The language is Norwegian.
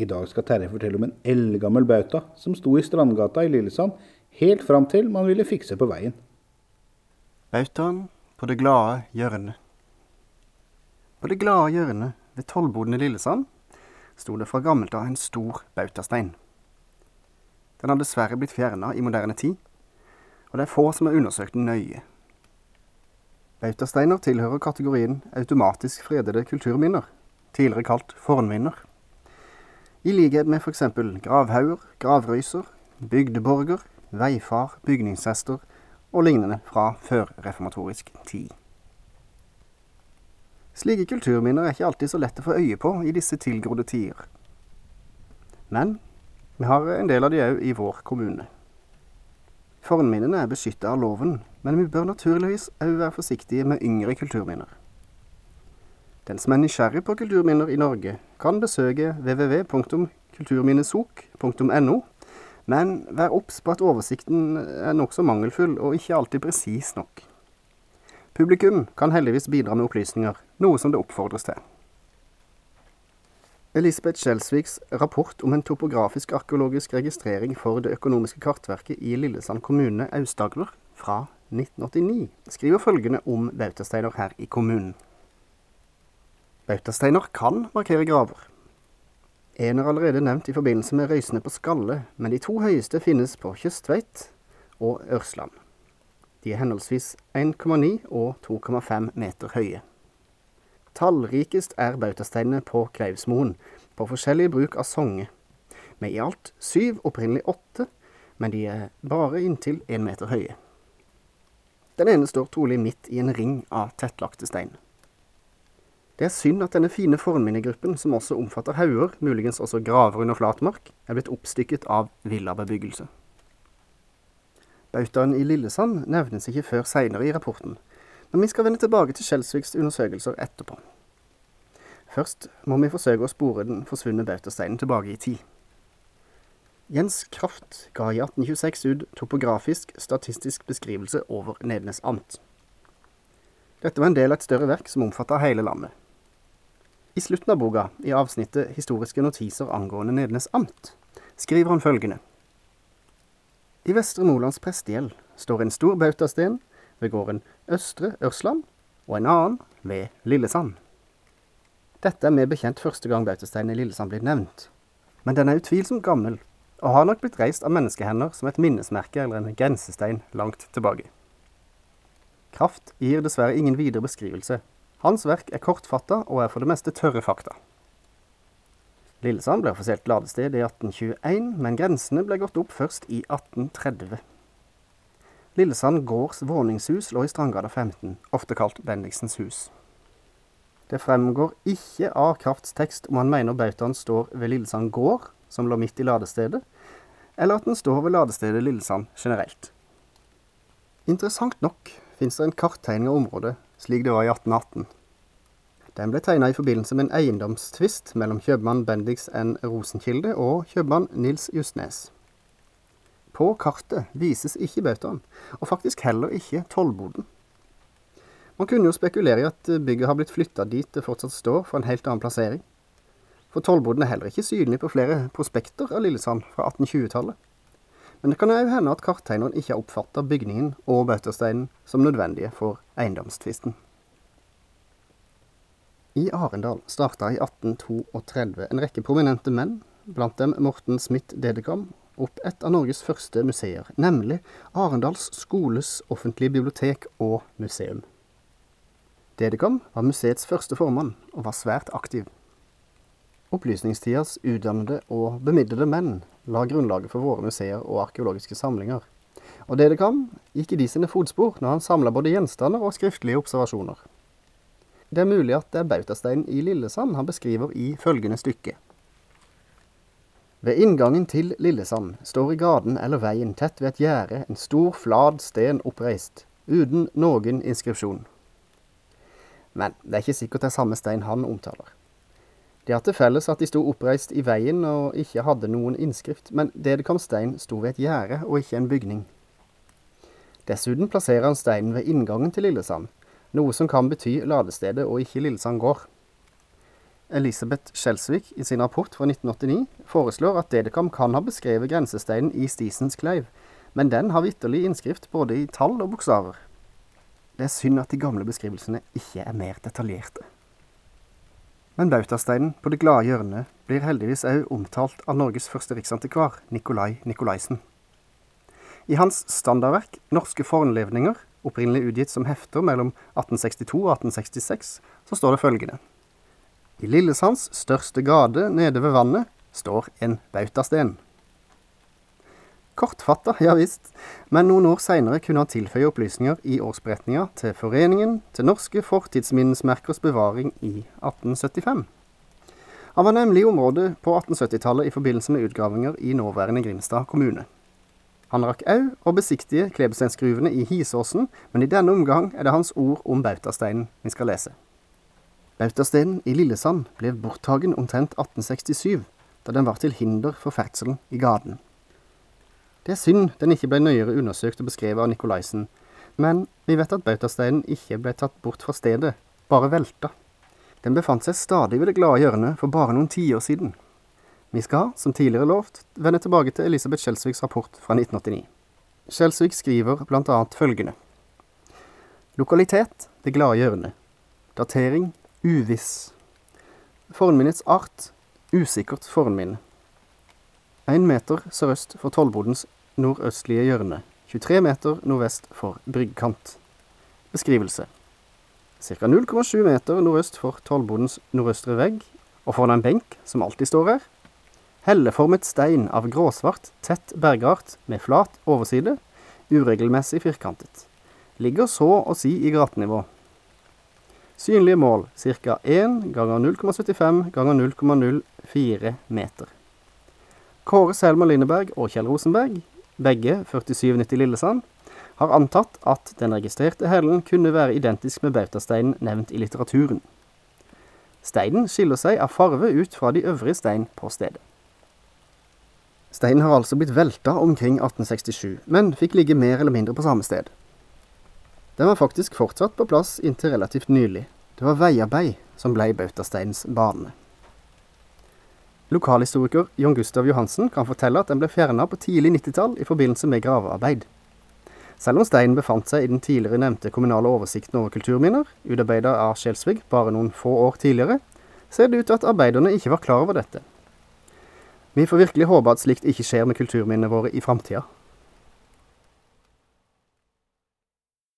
I dag skal Terje fortelle om en eldgammel bauta som sto i Strandgata i Lillesand helt fram til man ville fikse på veien. Bautaen på det glade hjørnet. På det glade hjørnet ved tollboden i Lillesand sto det fra gammelt av en stor bautastein. Den har dessverre blitt fjerna i moderne tid, og det er få som har undersøkt den nøye. Bautasteiner tilhører kategorien automatisk fredede kulturminner, tidligere kalt fornminner. I likhet med f.eks. gravhauger, gravrøyser, bygdeborger, veifar, bygningshester og lignende fra førreformatorisk tid. Slike kulturminner er ikke alltid så lett å få øye på i disse tilgrodde tider. Men vi har en del av de òg i vår kommune. Fornminnene er beskyttet av loven, men vi bør naturligvis òg være forsiktige med yngre kulturminner. Den som er nysgjerrig på kulturminner i Norge, kan besøke www.kulturminnesok.no, men vær obs på at oversikten er nokså mangelfull og ikke alltid presis nok. Publikum kan heldigvis bidra med opplysninger, noe som det oppfordres til. Elisabeth Skjelsviks rapport om en topografisk arkeologisk registrering for det økonomiske kartverket i Lillesand kommune, Aust-Agder, fra 1989, skriver følgende om bautasteiner her i kommunen. Bautasteiner kan markere graver. En er allerede nevnt i forbindelse med røysene på Skalle, men de to høyeste finnes på Kjøstveit og Ørsland. De er henholdsvis 1,9 og 2,5 meter høye. Tallrikest er bautasteinene på Kleivsmoen, på forskjellig bruk av songe, med i alt syv, opprinnelig åtte, men de er bare inntil én meter høye. Den ene står trolig midt i en ring av tettlagte stein. Det er synd at denne fine fornminnegruppen, som også omfatter hauger, muligens også graver under flatmark, er blitt oppstykket av villabebyggelse. Bautaen i Lillesand nevnes ikke før seinere i rapporten, men vi skal vende tilbake til Skjelsviks undersøkelser etterpå. Først må vi forsøke å spore den forsvunne bautasteinen tilbake i tid. Jens Kraft ga i 1826 ut topografisk statistisk beskrivelse over Nednes amt. Dette var en del av et større verk som omfatta hele landet. I slutten av boka, i avsnittet Historiske notiser angående Nedenes amt, skriver han følgende. I Vestre Nordlands prestegjeld står en stor bautasten ved gården Østre Ørsland og en annen ved Lillesand. Dette er med bekjent første gang bautasteinen i Lillesand blir nevnt, men den er utvilsomt gammel og har nok blitt reist av menneskehender som et minnesmerke eller en grensestein langt tilbake. Kraft gir dessverre ingen videre beskrivelse. Hans verk er kortfatta og er for det meste tørre fakta. Lillesand ble offisielt ladested i 1821, men grensene ble gått opp først i 1830. Lillesand gårds våningshus lå i Strandgata 15, ofte kalt Bendiksens hus. Det fremgår ikke av Krafts tekst om han mener bautaen står ved Lillesand gård, som lå midt i ladestedet, eller at den står ved ladestedet Lillesand generelt. Interessant nok fins det en karttegning av området slik det var i 1818. Den ble tegna i forbindelse med en eiendomstvist mellom kjøpmann Bendix N. Rosenkilde og kjøpmann Nils Justnes. På kartet vises ikke bautaen, og faktisk heller ikke tollboden. Man kunne jo spekulere i at bygget har blitt flytta dit det fortsatt står, for en helt annen plassering. For tollboden er heller ikke synlig på flere prospekter av Lillesand fra 1820-tallet. Men det kan òg hende at karttegneren ikke har oppfatta bygningen og bautasteinen som nødvendige for eiendomstvisten. I Arendal starta i 1832 en rekke prominente menn, blant dem Morten Smith Dedekam opp et av Norges første museer, nemlig Arendals skoles offentlige bibliotek og museum. Dedekam var museets første formann, og var svært aktiv. Opplysningstidas utdannede og bemidlede menn la grunnlaget for våre museer og arkeologiske samlinger, og Dedekam gikk i de sine fotspor når han samla både gjenstander og skriftlige observasjoner. Det er mulig at det er bautasteinen i Lillesand han beskriver i følgende stykke. Ved inngangen til Lillesand står i gaten eller veien tett ved et gjerde en stor, flad sten oppreist, uten noen inskripsjon. Men det er ikke sikkert det er samme stein han omtaler. De har til felles at de sto oppreist i veien og ikke hadde noen innskrift, men Dedekam stein sto ved et gjerde og ikke en bygning. Dessuten plasserer han steinen ved inngangen til Lillesand, noe som kan bety ladestedet og ikke Lillesand gård. Elisabeth Skjelsvik i sin rapport fra 1989 foreslår at Dedekam kan ha beskrevet grensesteinen i Stisens Kleiv, men den har vitterlig innskrift både i tall og bokstaver. Det er synd at de gamle beskrivelsene ikke er mer detaljerte. Men bautasteinen på det glade hjørnet blir heldigvis òg omtalt av Norges første riksantikvar, Nikolai Nikolaisen. I hans standardverk 'Norske fornlevninger', opprinnelig utgitt som hefter mellom 1862 og 1866, så står det følgende. I Lillesands største gate nede ved vannet står en bautasten. Kortfatta, ja visst, men noen år seinere kunne han tilføye opplysninger i årsberetninga til Foreningen til norske fortidsminnesmerkers bevaring i 1875. Han var nemlig i området på 1870-tallet i forbindelse med utgravinger i nåværende Grimstad kommune. Han rakk òg å besiktige klebesteinsgruvene i Hisåsen, men i denne omgang er det hans ord om bautasteinen vi skal lese. Bautasteinen i Lillesand ble borttagen omtrent 1867, da den var til hinder for ferdselen i gaten. Det er synd den ikke ble nøyere undersøkt og beskrevet av Nikolaisen, men vi vet at bautasteinen ikke ble tatt bort fra stedet, bare velta. Den befant seg stadig ved det glade hjørnet for bare noen tiår siden. Vi skal, som tidligere lovt, vende tilbake til Elisabeth Skjelsviks rapport fra 1989. Skjelsvik skriver annet følgende. Lokalitet det glade hjørnet. Datering uviss. Fornminnets art usikkert fornminne. Én meter sørøst for Tollbodens nordøstlige hjørne. 23 meter nordvest for bryggkant. Beskrivelse. Ca. 0,7 meter nordøst for Tollbodens nordøstre vegg, og foran en benk, som alltid står her. Helleformet stein av gråsvart, tett bergart med flat overside, uregelmessig firkantet. Ligger så å si i gatenivå. Synlige mål ca. 1 ganger 0,75 ganger 0,04 meter. Kåre Selma Lindeberg og Kjell Rosenberg, begge 4790 Lillesand, har antatt at den registrerte hellen kunne være identisk med bautasteinen nevnt i litteraturen. Steinen skiller seg av farve ut fra de øvrige stein på stedet. Steinen har altså blitt velta omkring 1867, men fikk ligge mer eller mindre på samme sted. Den var faktisk fortsatt på plass inntil relativt nylig. Det var veiarbeid som ble bautasteinens bane. Lokalhistoriker Jon Gustav Johansen kan fortelle at den ble fjerna på tidlig 90-tall i forbindelse med gravearbeid. Selv om steinen befant seg i den tidligere nevnte kommunale oversikten over kulturminner, utarbeida av Skjelsvig bare noen få år tidligere, ser det ut til at arbeiderne ikke var klar over dette. Vi får virkelig håpe at slikt ikke skjer med kulturminnene våre i framtida.